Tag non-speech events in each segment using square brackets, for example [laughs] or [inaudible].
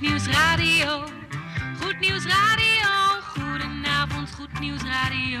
Goed Nieuws Radio. Goed Nieuws Radio. Goedenavond, Goed Nieuws Radio.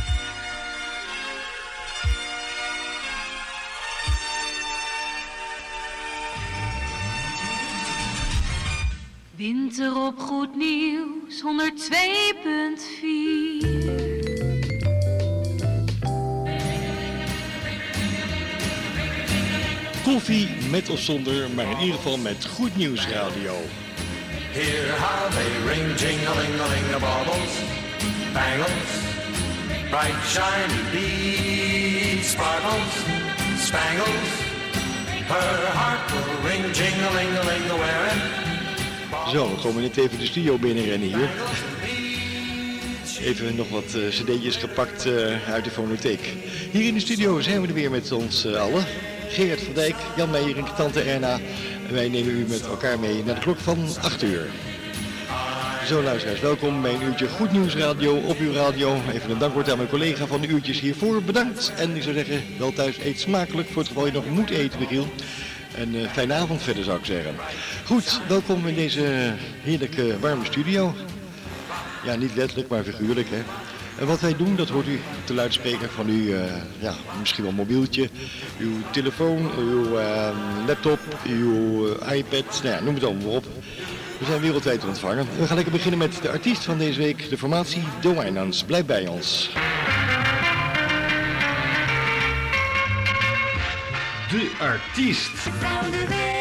Winter op Goed Nieuws 102.4. Koffie met of zonder, maar in ieder geval met Goed Nieuws Radio. Hear how they ring, jing-a-ling-a-ling, the baubles, bangles, bright shiny beads, sparkles, spangles. Her heart will ring, jing-a-ling-a-ling, wearing Zo, we komen net even de studio binnenrennen hier. Even nog wat eh, cd'tjes gepakt eh, uit de fonotheek. Hier in de studio zijn we er weer met ons eh, allen. Gerard van Dijk, Jan Meijer en tante Erna. En wij nemen u met elkaar mee naar de klok van 8 uur. Zo luisteraars, welkom bij een uurtje Goed Nieuws Radio op uw radio. Even een dankwoord aan mijn collega van de uurtjes hiervoor. Bedankt. En ik zou zeggen, wel thuis eet smakelijk voor het geval je nog moet eten, Michiel. En eh, fijne avond verder zou ik zeggen. Goed, welkom in deze heerlijke warme studio. Ja, niet letterlijk, maar figuurlijk hè. En wat wij doen, dat hoort u op de luidspreker van uw, eh, ja, misschien wel mobieltje, uw telefoon, uw eh, laptop, uw eh, iPad, nou ja, noem het allemaal op. We zijn wereldwijd te ontvangen. We gaan lekker beginnen met de artiest van deze week, de formatie The Winans. Blijf bij ons. De artiest. Van de week.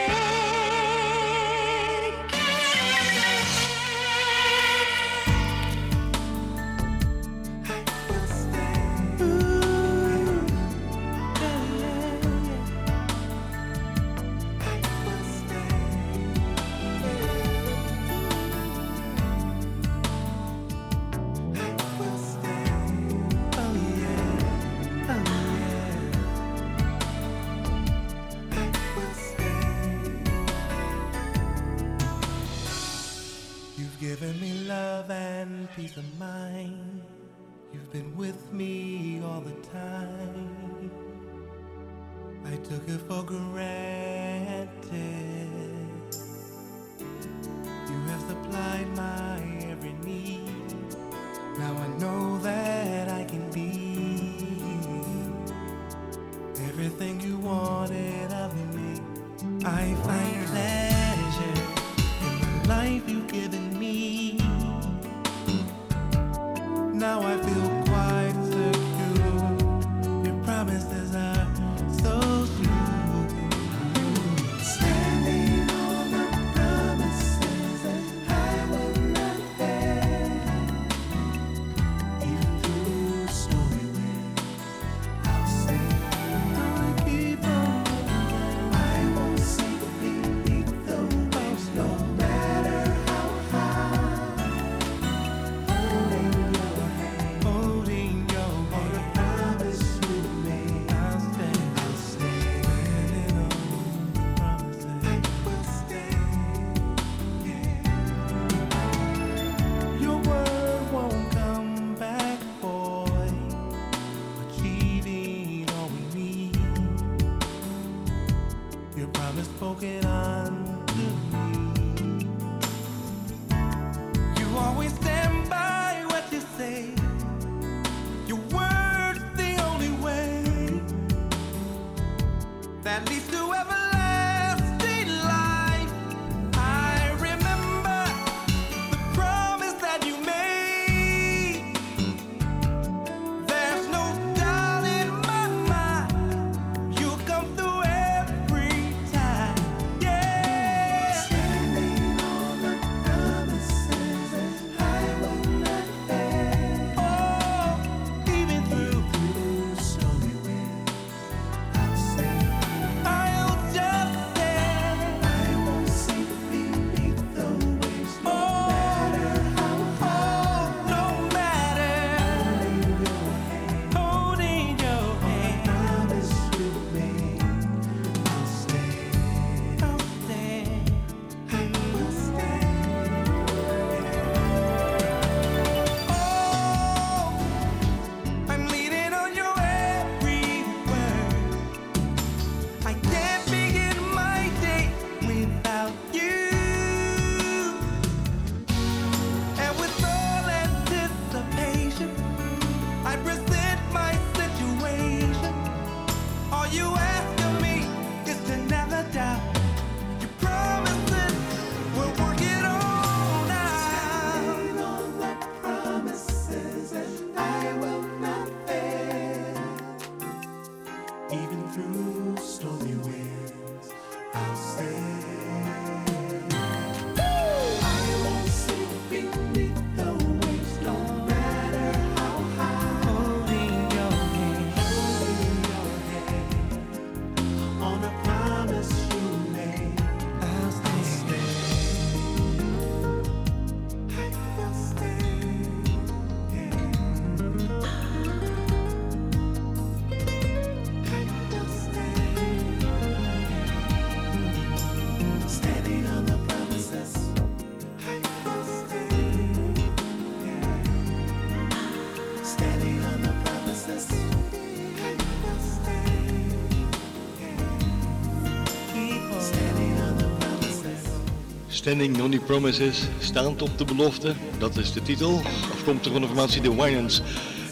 Standing on the Promises, staand op de belofte, dat is de titel. Afkomstig van de formatie The Winans.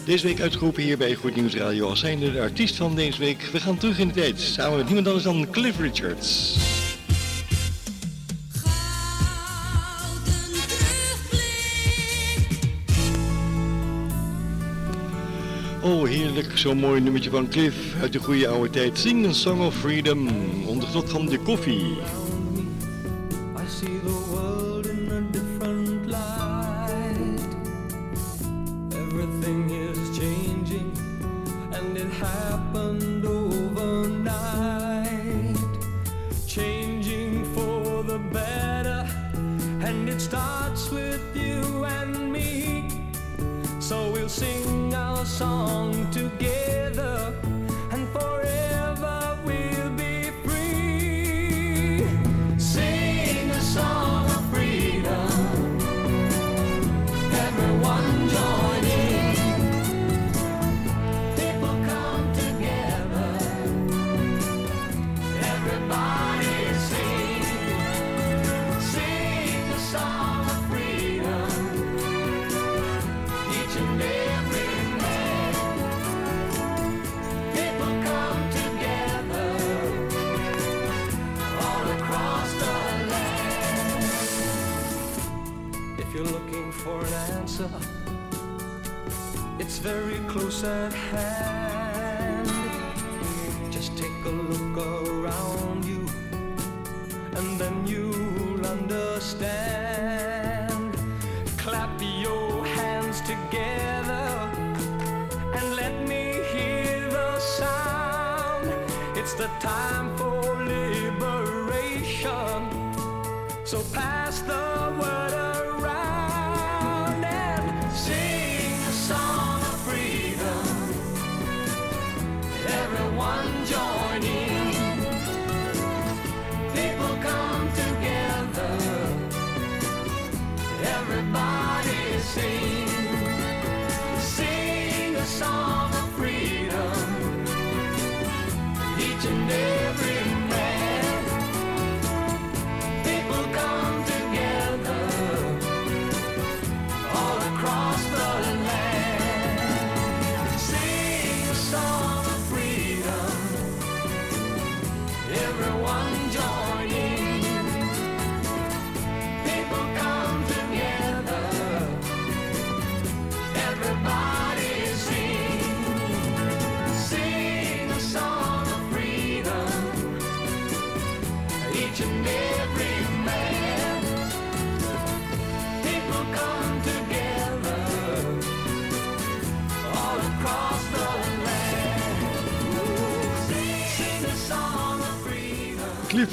Deze week uitgeroepen hier bij Goed Nieuws Radio als zijnde de artiest van deze week. We gaan terug in de tijd, samen met niemand anders dan Cliff Richards. Oh, heerlijk, zo'n mooi nummertje van Cliff uit de goede oude tijd. Sing a Song of Freedom, onder van de koffie.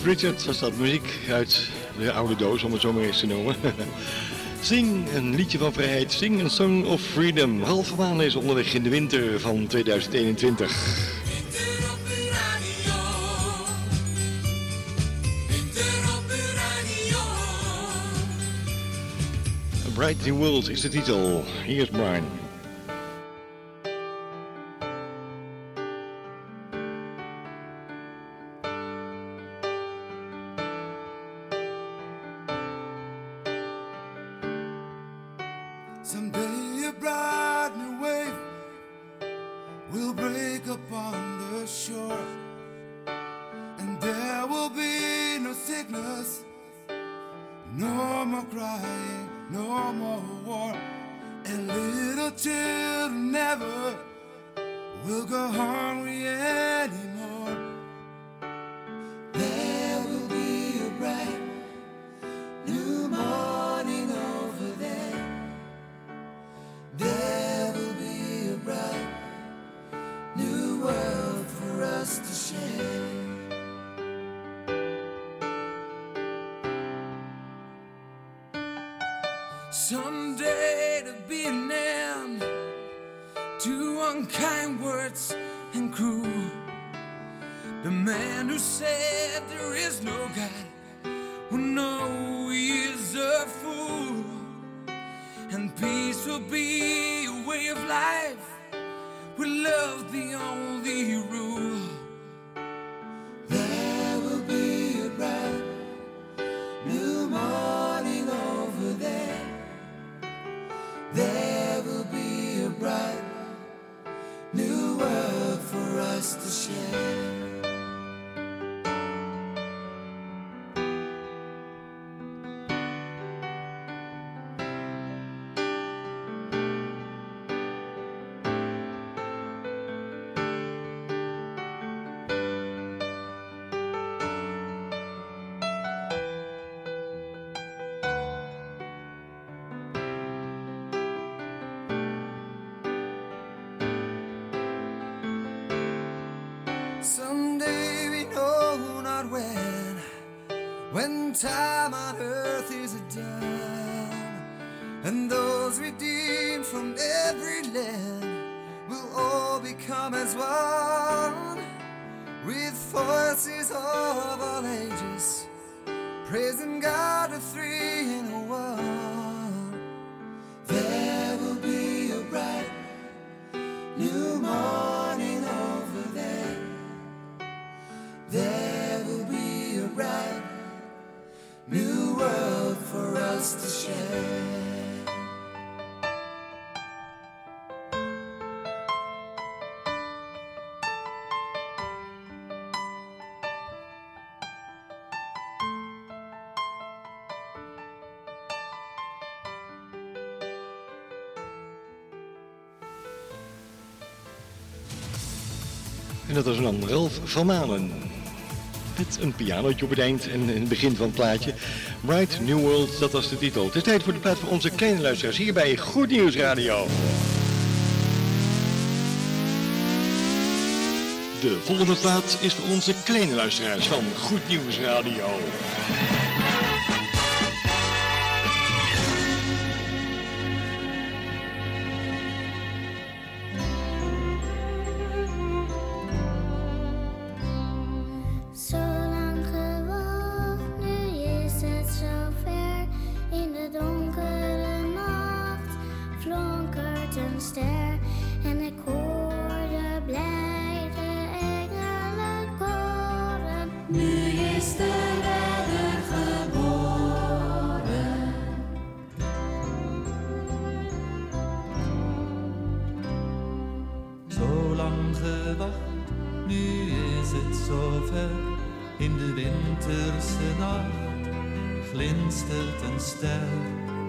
Richard was dat muziek uit de oude doos, om het zo maar eens te noemen. [laughs] Zing een liedje van vrijheid, sing een song of freedom. Half is onderweg in de winter van 2021. Bright New World is de titel. Hier is Brian. more crying, no more war. And little children never will go hungry anymore. When time on earth is done, and those redeemed from every land will all become as one, with voices of all ages, praising God the three in one. World for us to share. En dat was dan Ralf van Malen. Met een pianootje op het eind en in het begin van het plaatje. Bright New World, dat was de titel. Het is tijd voor de plaat voor onze kleine luisteraars hier bij Goed Nieuws Radio. De volgende plaat is voor onze kleine luisteraars van Goed Nieuws Radio. Glinstert een ster.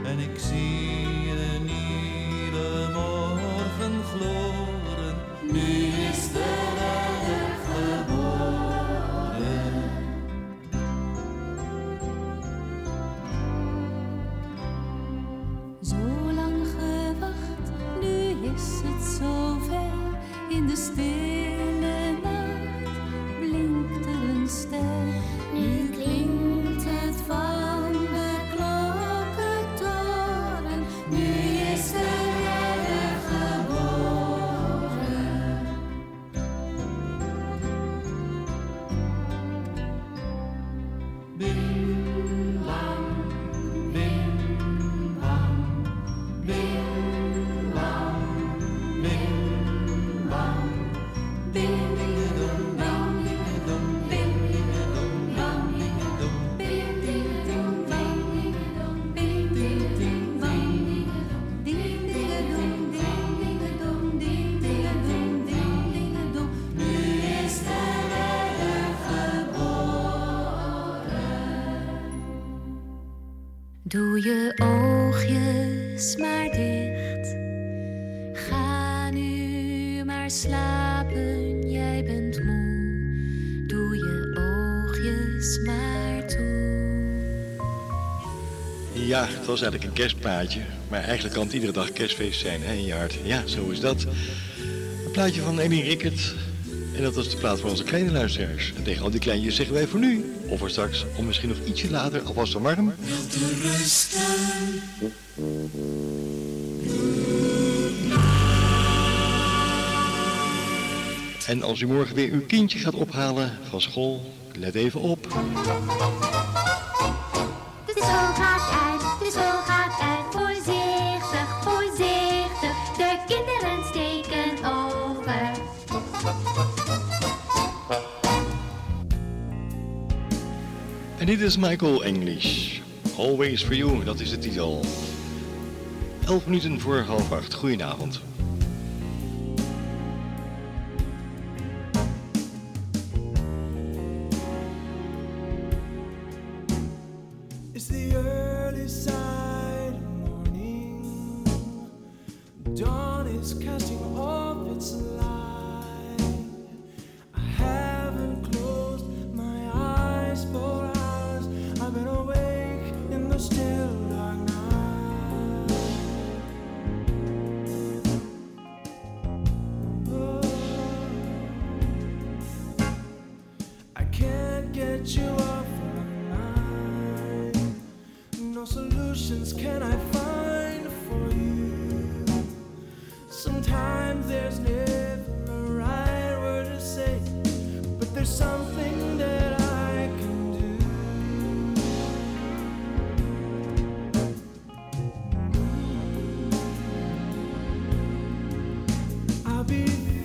En ik zie een Doe je oogjes maar dicht. Ga nu maar slapen, jij bent moe. Doe je oogjes maar toe. Ja, het was eigenlijk een kerstplaatje. Maar eigenlijk kan het iedere dag kerstfeest zijn hè, hart. Ja, zo is dat. Een plaatje van Amy Rickert. En dat was de plaat voor onze kleine luisteraars. En tegen al die kleintjes zeggen wij voor nu, of voor straks, of misschien nog ietsje later, alvast een warm. En als u morgen weer uw kindje gaat ophalen van school, let even op. Dit is Michael English. Always for you, dat is de titel. 11 minuten voor half acht. Goedenavond. be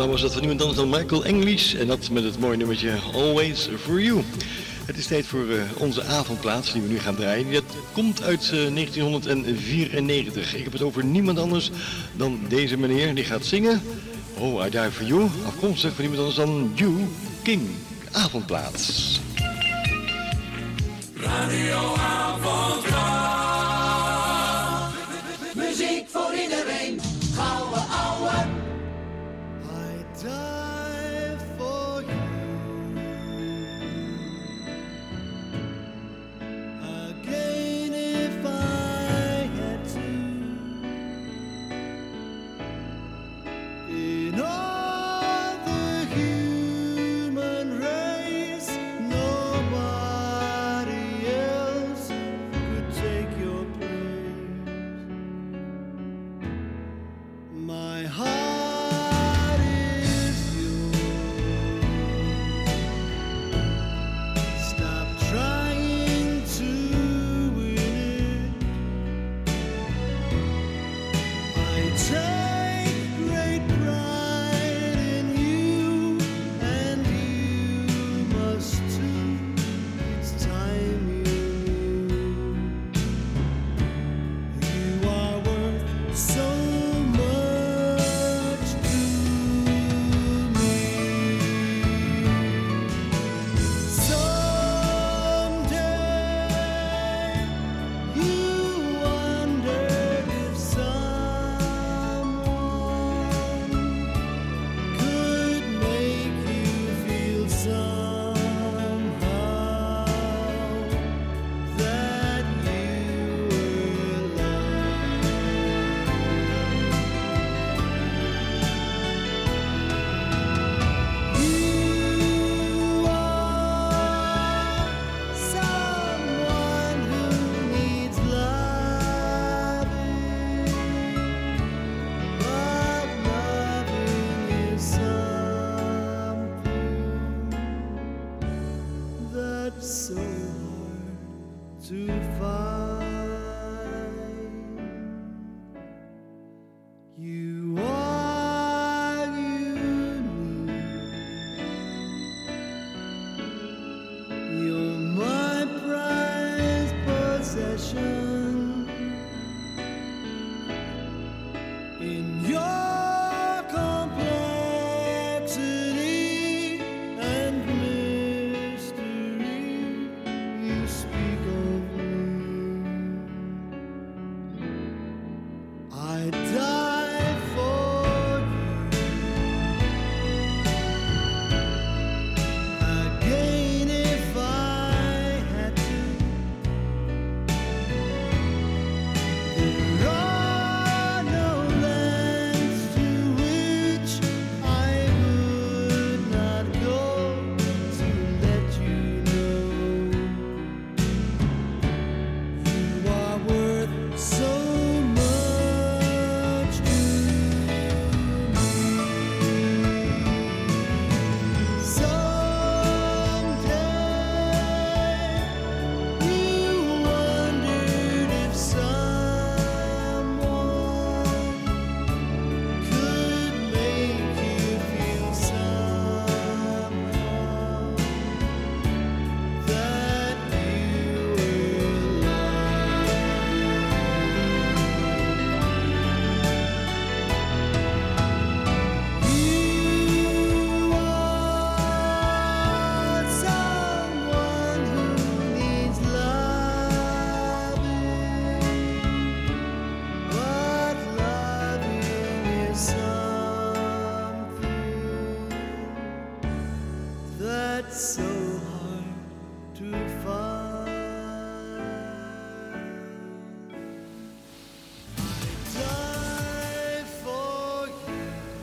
Nou was dat van niemand anders dan Michael English. En dat met het mooie nummertje Always For You. Het is tijd voor eh, onze avondplaats die we nu gaan draaien. Dat komt uit eh, 1994. Ik heb het over niemand anders dan deze meneer. Die gaat zingen. Oh, I Die For You. Afkomstig van niemand anders dan You King. Avondplaats. Radio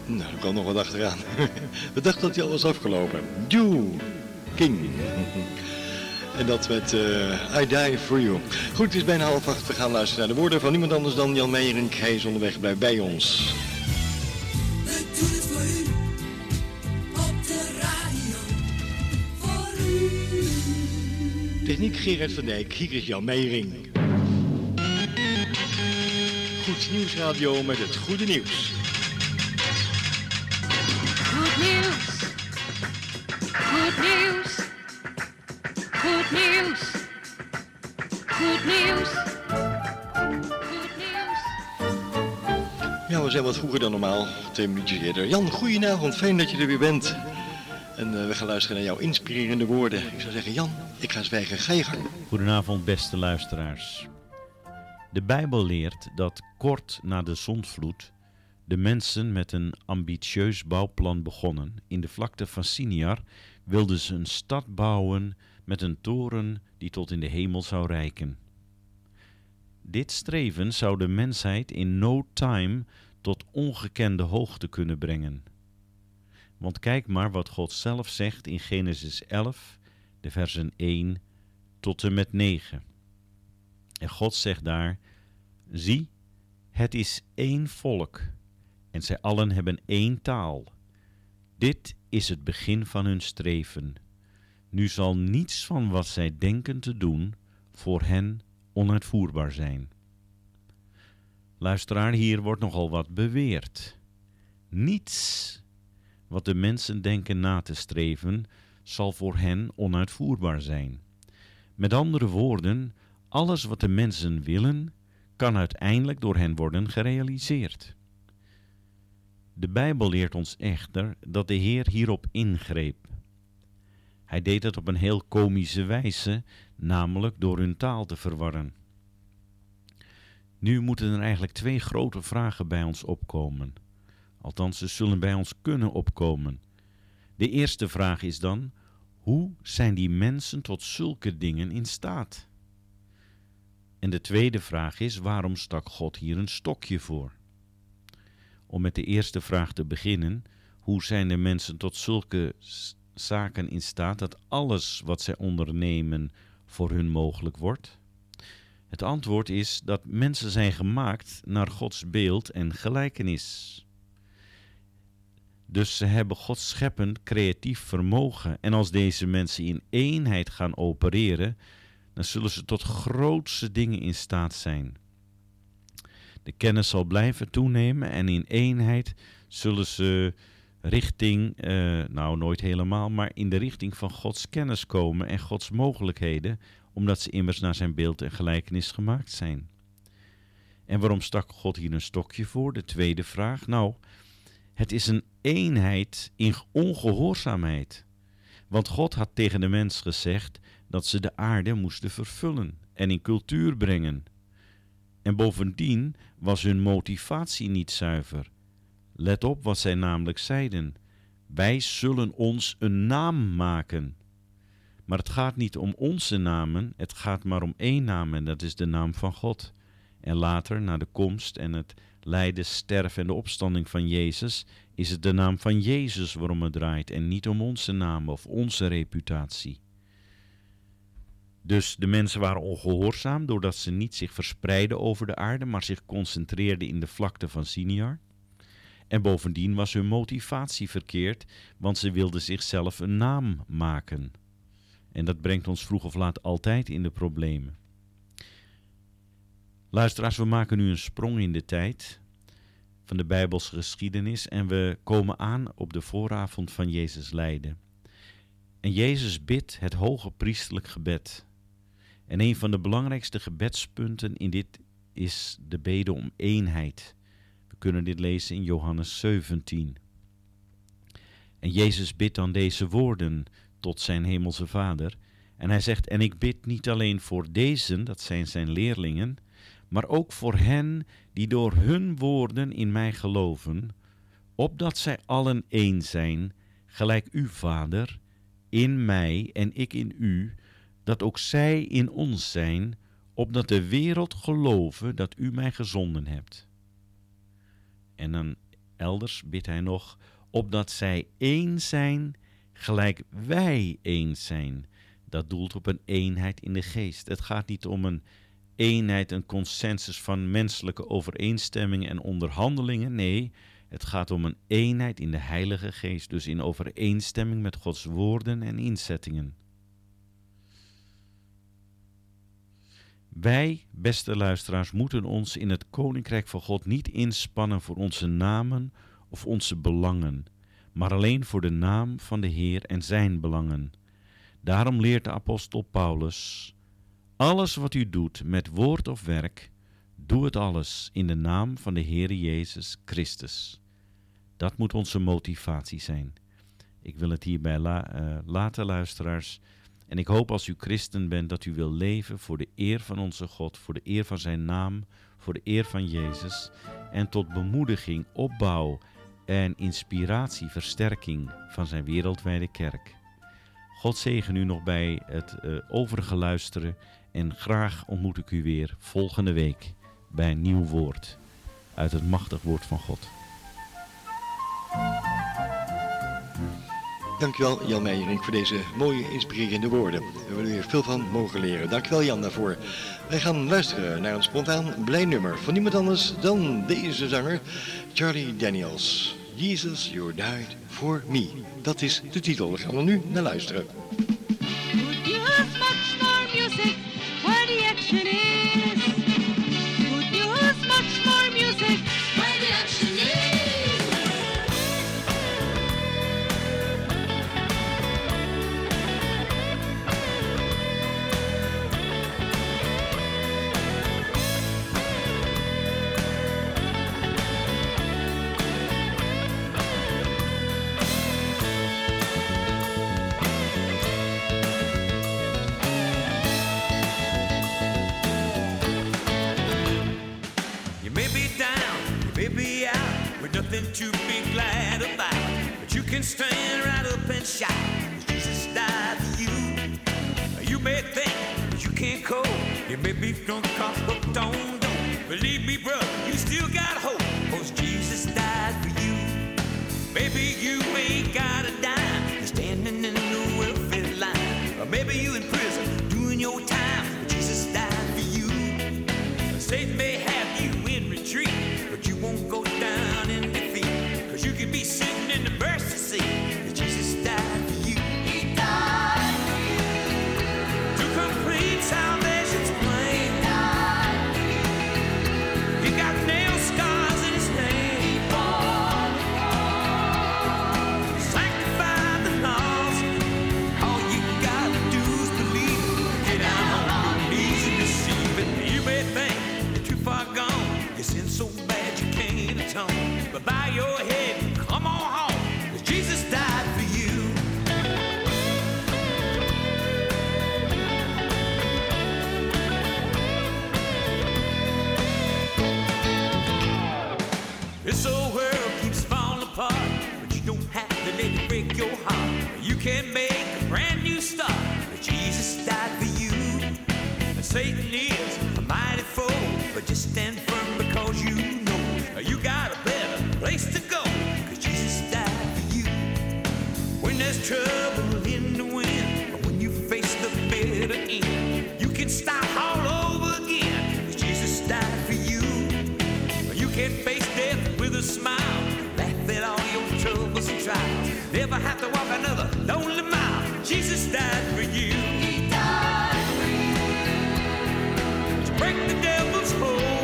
Nou, er kwam nog wat achteraan. [laughs] We dachten dat hij al was afgelopen. You King. En dat met eh, I Die For You. Goed, het is bijna half acht. We gaan luisteren naar de woorden van niemand anders dan Jan Meijering. Hij is onderweg, blijf bij ons. Techniek Gerard van Dijk, hier is Jan Meijering. Goed Nieuwsradio met het goede nieuws. Goed nieuws. Goed nieuws. Goed nieuws. Goed nieuws. Goed nieuws. Ja, we zijn wat vroeger dan normaal. Twee minuutjes eerder. Jan, goedenavond. Fijn dat je er weer bent. En eh, we gaan luisteren naar jouw inspirerende woorden. Ik zou zeggen, Jan, ik ga zwijgen. Ga. Goedenavond, beste luisteraars. De Bijbel leert dat kort na de zondvloed de mensen met een ambitieus bouwplan begonnen. In de vlakte van Siniar wilden ze een stad bouwen met een toren die tot in de hemel zou reiken. Dit streven zou de mensheid in no time tot ongekende hoogte kunnen brengen. Want kijk maar wat God zelf zegt in Genesis 11, de versen 1 tot en met 9. En God zegt daar: Zie, het is één volk, en zij allen hebben één taal. Dit is het begin van hun streven. Nu zal niets van wat zij denken te doen voor hen onuitvoerbaar zijn. Luisteraar, hier wordt nogal wat beweerd. Niets wat de mensen denken na te streven, zal voor hen onuitvoerbaar zijn. Met andere woorden, alles wat de mensen willen, kan uiteindelijk door hen worden gerealiseerd. De Bijbel leert ons echter dat de Heer hierop ingreep. Hij deed het op een heel komische wijze, namelijk door hun taal te verwarren. Nu moeten er eigenlijk twee grote vragen bij ons opkomen. Althans, ze zullen bij ons kunnen opkomen. De eerste vraag is dan: hoe zijn die mensen tot zulke dingen in staat? En de tweede vraag is: waarom stak God hier een stokje voor? Om met de eerste vraag te beginnen: hoe zijn de mensen tot zulke zaken in staat dat alles wat zij ondernemen voor hun mogelijk wordt? Het antwoord is dat mensen zijn gemaakt naar Gods beeld en gelijkenis. Dus ze hebben Gods scheppend creatief vermogen. En als deze mensen in eenheid gaan opereren, dan zullen ze tot grootse dingen in staat zijn. De kennis zal blijven toenemen en in eenheid zullen ze richting, eh, nou nooit helemaal, maar in de richting van Gods kennis komen en Gods mogelijkheden, omdat ze immers naar zijn beeld en gelijkenis gemaakt zijn. En waarom stak God hier een stokje voor? De tweede vraag. Nou, het is een eenheid in ongehoorzaamheid. Want God had tegen de mens gezegd dat ze de aarde moesten vervullen en in cultuur brengen. En bovendien was hun motivatie niet zuiver. Let op wat zij namelijk zeiden. Wij zullen ons een naam maken. Maar het gaat niet om onze namen, het gaat maar om één naam en dat is de naam van God. En later, na de komst en het lijden, sterven en de opstanding van Jezus, is het de naam van Jezus waarom het draait en niet om onze naam of onze reputatie. Dus de mensen waren ongehoorzaam doordat ze niet zich verspreidden over de aarde, maar zich concentreerden in de vlakte van Siniar. En bovendien was hun motivatie verkeerd, want ze wilden zichzelf een naam maken. En dat brengt ons vroeg of laat altijd in de problemen. Luisteraars, we maken nu een sprong in de tijd van de Bijbelse geschiedenis en we komen aan op de vooravond van Jezus lijden. En Jezus bidt het hoge priestelijk gebed. En een van de belangrijkste gebedspunten in dit is de bede om eenheid. We kunnen dit lezen in Johannes 17. En Jezus bidt dan deze woorden tot zijn hemelse Vader. En hij zegt, en ik bid niet alleen voor deze, dat zijn zijn leerlingen, maar ook voor hen die door hun woorden in mij geloven, opdat zij allen één zijn, gelijk u, Vader, in mij en ik in u, dat ook zij in ons zijn, opdat de wereld geloven dat u mij gezonden hebt. En dan elders bidt hij nog, opdat zij één zijn, gelijk wij één zijn. Dat doelt op een eenheid in de geest. Het gaat niet om een eenheid, een consensus van menselijke overeenstemmingen en onderhandelingen. Nee, het gaat om een eenheid in de Heilige Geest, dus in overeenstemming met Gods woorden en inzettingen. Wij, beste luisteraars, moeten ons in het Koninkrijk van God niet inspannen voor onze namen of onze belangen, maar alleen voor de naam van de Heer en zijn belangen. Daarom leert de apostel Paulus: Alles wat u doet met woord of werk, doe het alles in de naam van de Heer Jezus Christus. Dat moet onze motivatie zijn. Ik wil het hierbij eh, laten, luisteraars. En ik hoop als u christen bent dat u wil leven voor de eer van onze God, voor de eer van zijn naam, voor de eer van Jezus en tot bemoediging, opbouw en inspiratie, versterking van zijn wereldwijde kerk. God zegen u nog bij het eh, overige luisteren en graag ontmoet ik u weer volgende week bij een nieuw woord uit het machtig woord van God. Dankjewel Jan Meijering voor deze mooie inspirerende woorden. We hebben er weer veel van mogen leren. Dankjewel Jan daarvoor. Wij gaan luisteren naar een spontaan blij nummer van niemand anders dan deze zanger Charlie Daniels. Jesus, you died for me. Dat is de titel. Daar gaan we nu naar luisteren. Krishna can stand right up and shout, Jesus died for you. You may think you can't cope, you may be drunk off hooked don't Believe me, brother, your heart. You can make a brand new start. But Jesus died for you. Satan is a mighty foe, but just stand Never have to walk another lonely mile. Jesus died for you. He died for you. To break the devil's hold.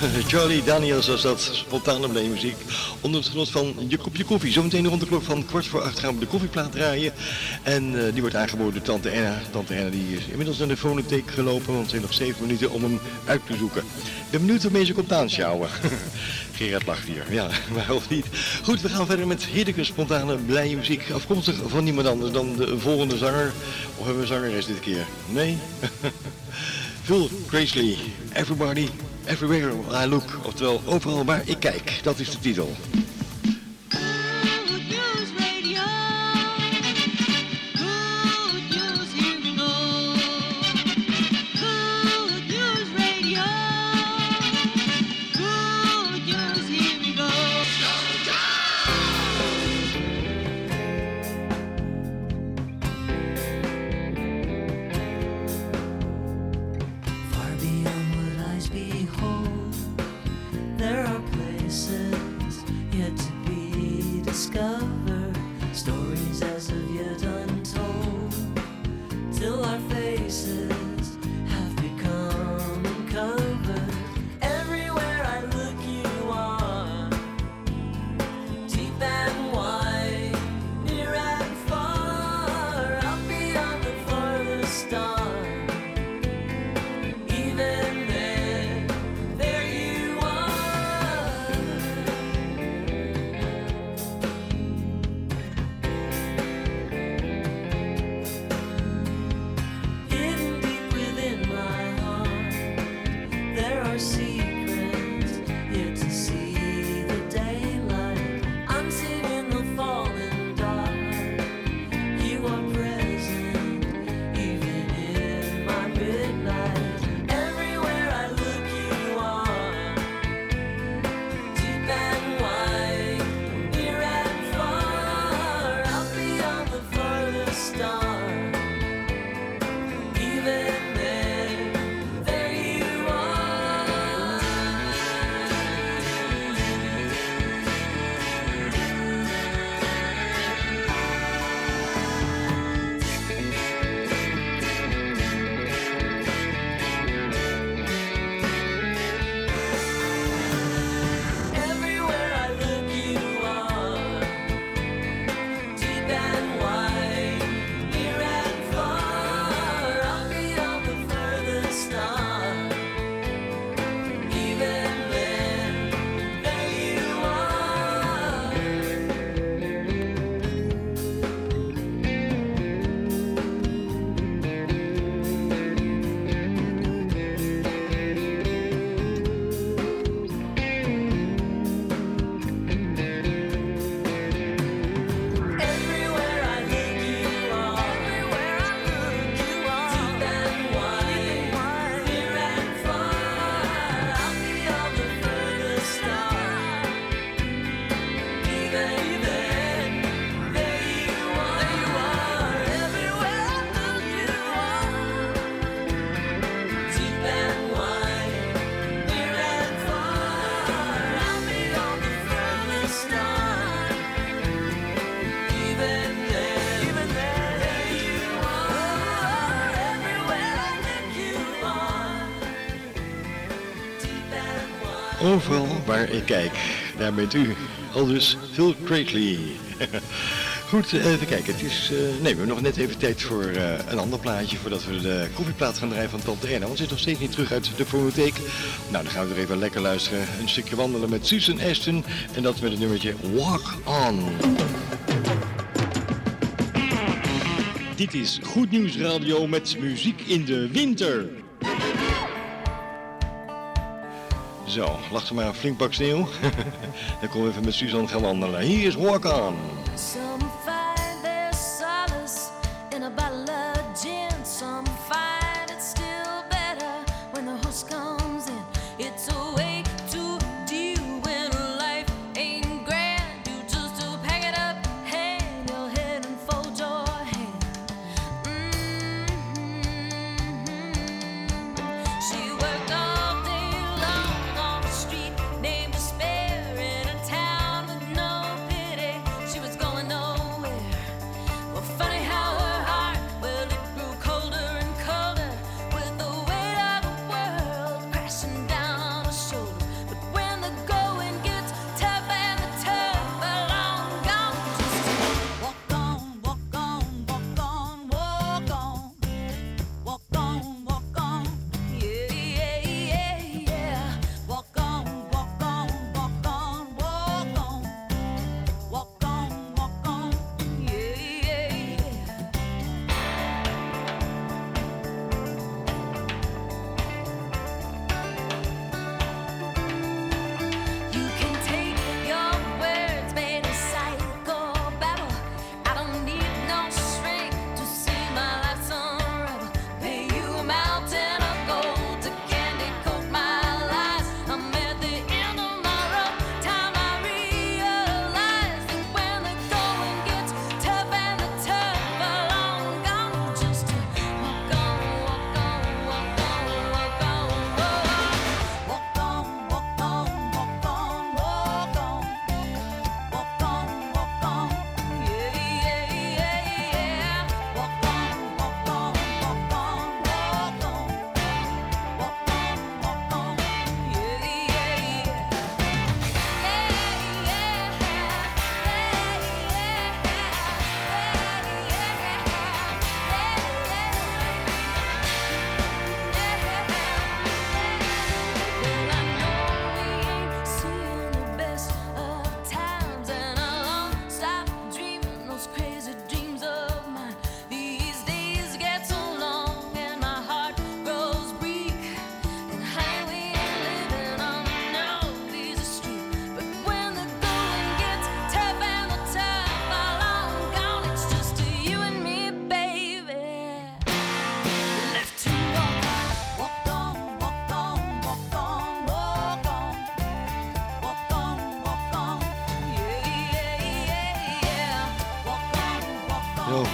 [laughs] Charlie Daniels was dat, spontane muziek. Onder het genot van je kopje koffie. Zometeen rond de klok van kwart voor acht gaan we de koffieplaat draaien. En eh, die wordt aangeboden door Tante Erna. Tante Erna die is inmiddels naar de fonotheek gelopen, want ze heeft nog zeven minuten om hem uit te zoeken. Ik ben benieuwd waarmee ze komt aanschouwen. Gerard lacht hier, ja, [laughs] maar of niet. Goed, we gaan verder met heerlijke, spontane, blije muziek. Afkomstig van niemand anders dan de volgende zanger. Of hebben we zangeres dit keer? Nee? [laughs] Phil Gracely, Everybody, Everywhere I Look. Oftewel, overal waar ik kijk. Dat is de titel. Waar ik kijk, daar bent u. Al dus Phil Craigly. [laughs] Goed, even kijken. Het is, eh, nee, we hebben nog net even tijd voor eh, een ander plaatje voordat we de koffieplaat gaan draaien van Tante Erna. Want ze is nog steeds niet terug uit de fonotheek. Nou, dan gaan we er even lekker luisteren. Een stukje wandelen met Susan Ashton en dat met het nummertje Walk On. Dit is Goed Nieuws Radio met muziek in de winter. Zo, lacht er maar een flink pak sneeuw. [laughs] Dan we even met Suzanne gaan wandelen. Hier is Walk On.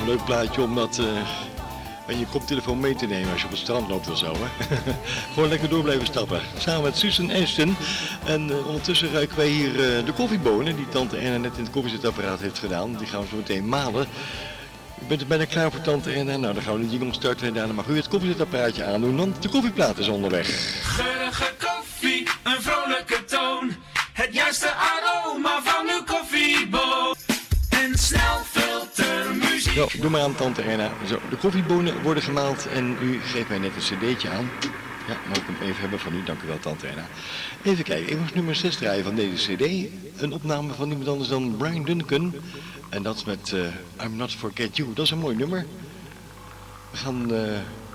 Leuk plaatje om dat eh, aan je koptelefoon mee te nemen als je op het strand loopt of zo. Hè? [laughs] Gewoon lekker door blijven stappen. Samen met Susan Ashton. En eh, ondertussen ruiken wij hier eh, de koffiebonen die tante Erna net in het koffiezetapparaat heeft gedaan. Die gaan we zo meteen malen. U bent er bijna klaar voor tante Erna. Nou, dan gaan we de jingle starten en daarna mag u het koffiezetapparaatje aandoen, want de koffieplaat is onderweg. Geurige koffie, een vrolijke toon. Het juiste aroma van uw koffieboon. Zo, doe maar aan tante Erna. Zo, de koffiebonen worden gemaald en u geeft mij net een cd'tje aan. Ja, mag ik hem even hebben van u? Dank u wel, tante Erna. Even kijken, ik moest nummer 6 draaien van deze cd. Een opname van niemand anders dan Brian Duncan. En dat is met eh, I'm Not Forget You. Dat is een mooi nummer. We gaan eh,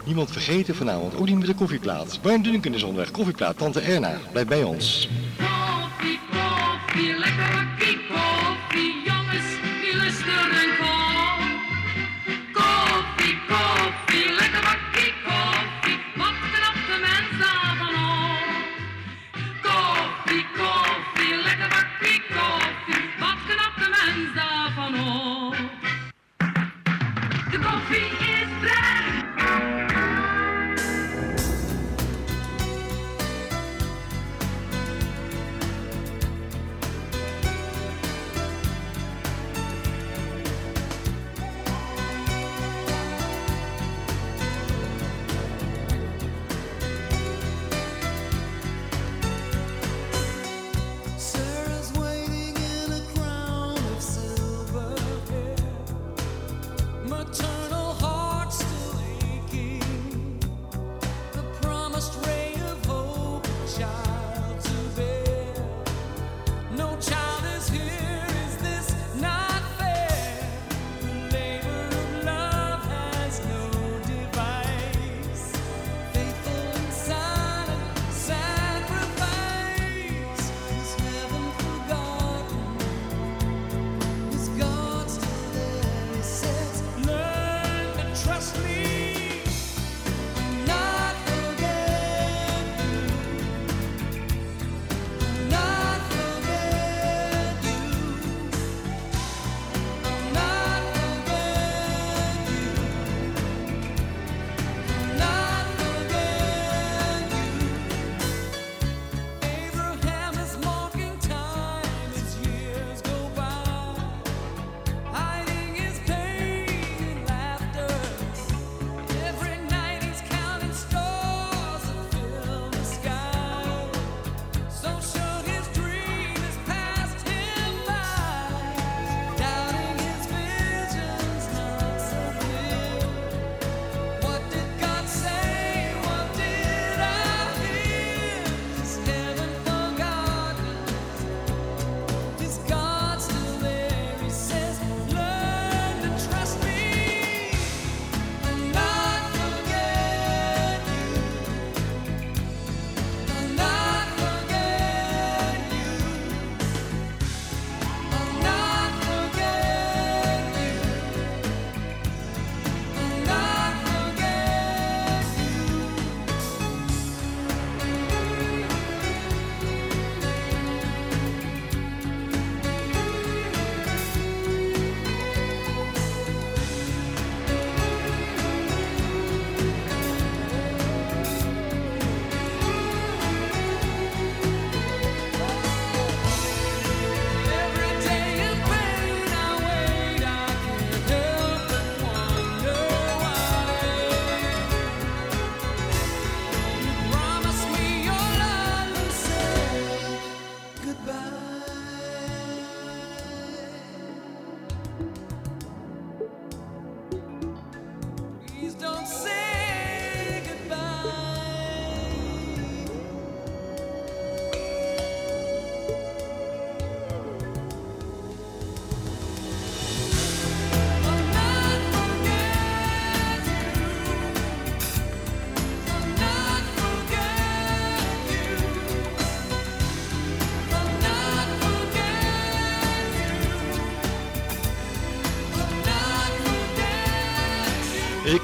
niemand vergeten vanavond. Ook niet met de koffieplaat. Brian Duncan is onderweg. Koffieplaat, tante Erna. Blijf bij ons.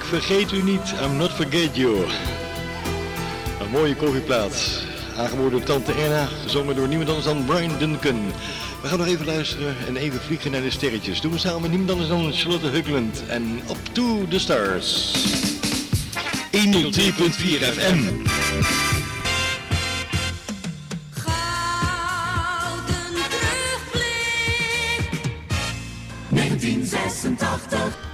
Vergeet u niet, I'm not forget you. Een mooie koffieplaats. Aangeboden door Tante Erna, gezongen door niemand anders dan Brian Duncan. We gaan nog even luisteren en even vliegen naar de sterretjes. Doen we samen met niemand anders dan Charlotte Hugland. En op to the stars. 103.4 FM. Gouden terugblik 1986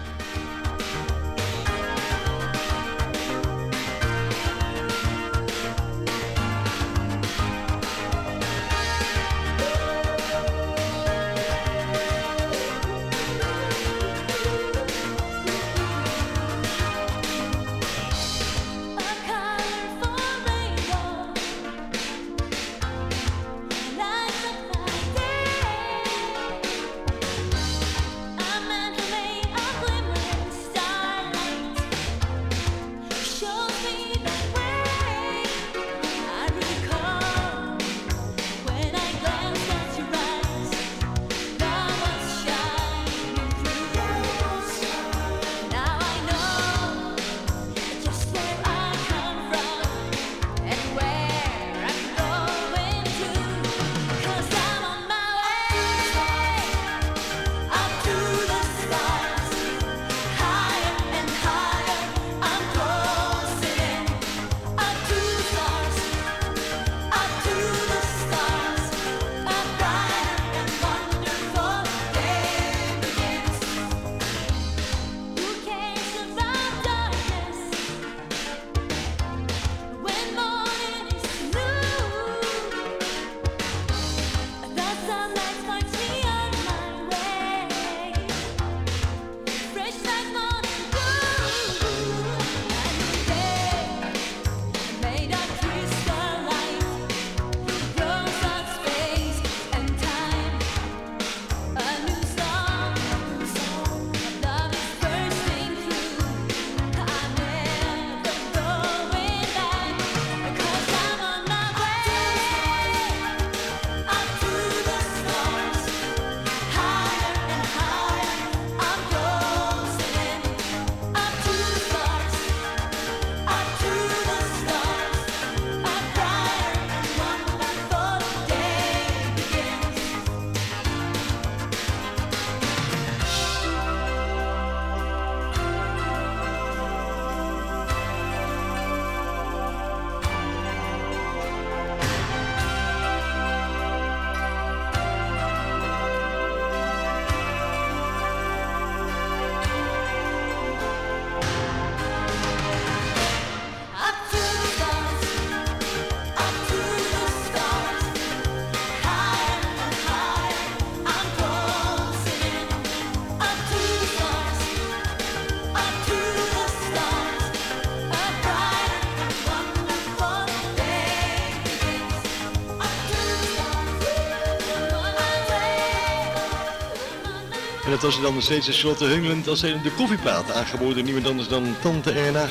Was dan nog steeds de Charlotte Hungeland als de koffieplaat aangeboden. Niemand anders dan Tante Erna.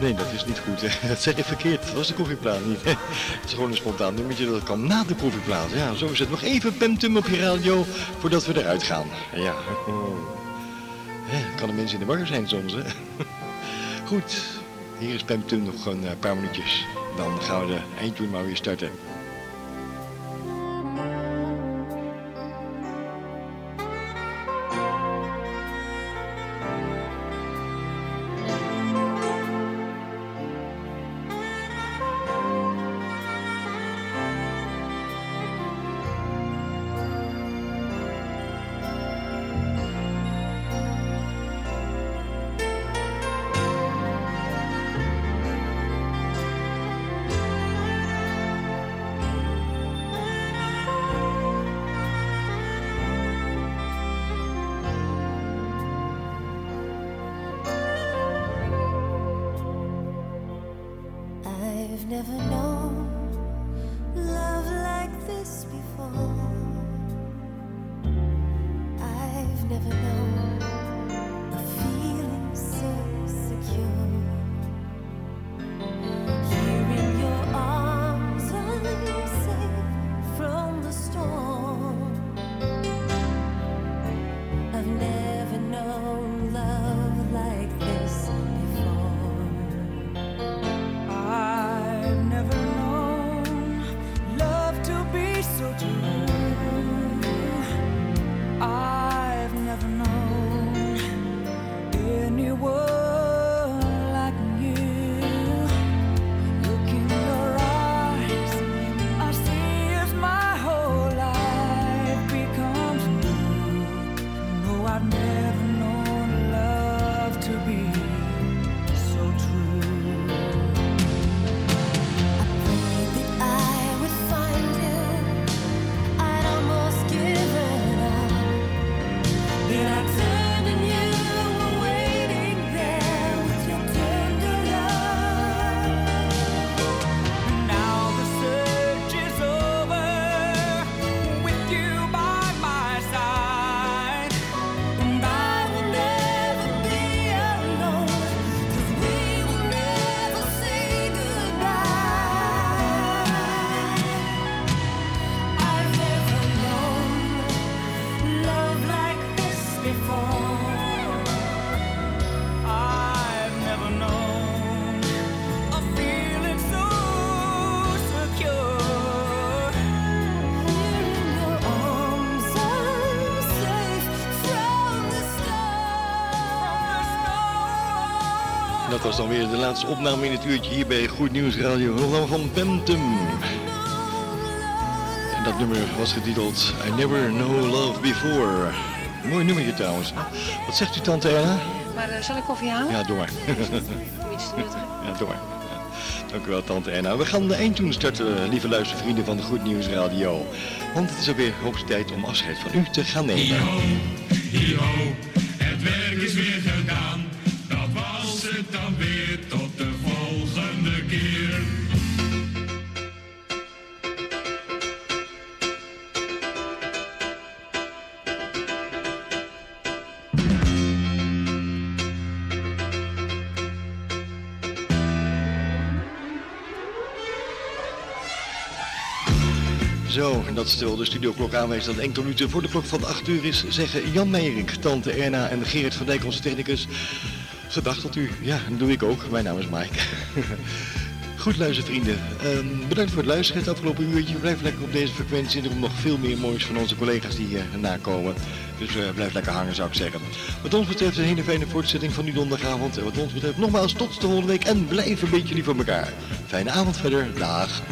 Nee, dat is niet goed. [laughs] Dat zeg je verkeerd. Dat was de koffieplaat niet. [laughs] Het is gewoon een spontaan nummertje dat kan na de koffieplaat. Ja, zo is het. Nog even pentum op je radio voordat we eruit gaan. Ja. Hè, kan de mensen in de war zijn soms, hè? [laughs] Goed. Hier is pentum nog een eh, paar minuutjes. Dan gaan we de eindtoon maar weer starten. Was dan weer de laatste opname in het uurtje hier bij Goed Nieuws Radio Rotterdam van Pentum. En dat nummer was getiteld I Never Know Love Before. Mooi nummertje trouwens. Wat zegt u tante Erna? Maar eh, zal ik koffie halen? Ja, door. Om iets te nuttigen. Ja, door. Ja. Dank u wel, tante Erna. We gaan de eindtoon starten, lieve luistervrienden van de Goed Nieuws Radio. Want het is alweer hoogste tijd om afscheid van u te gaan nemen. Yo, Zo, en dat terwijl de studioklok aanwijst dat enkele minuten voor de klok van 8 uur is, zeggen Jan Meijerink, tante Erna en Gerrit van Dijk, onze technicus, gedag tot u. Ja, dat doe ik ook. Mijn naam is Mike. [laughs] Goed luistervrienden, Ehm, bedankt voor het luisteren het afgelopen uurtje. Blijf lekker op deze frequentie. Er komt nog veel meer moois van onze collega's die hier nakomen. Dus eh, blijf lekker hangen zou ik zeggen. Wat ons betreft een hele fijne voortzetting van die donderdagavond. En wat ons betreft nogmaals tot de volgende week. En blijf een beetje lief voor elkaar. Fijne avond verder. Dag.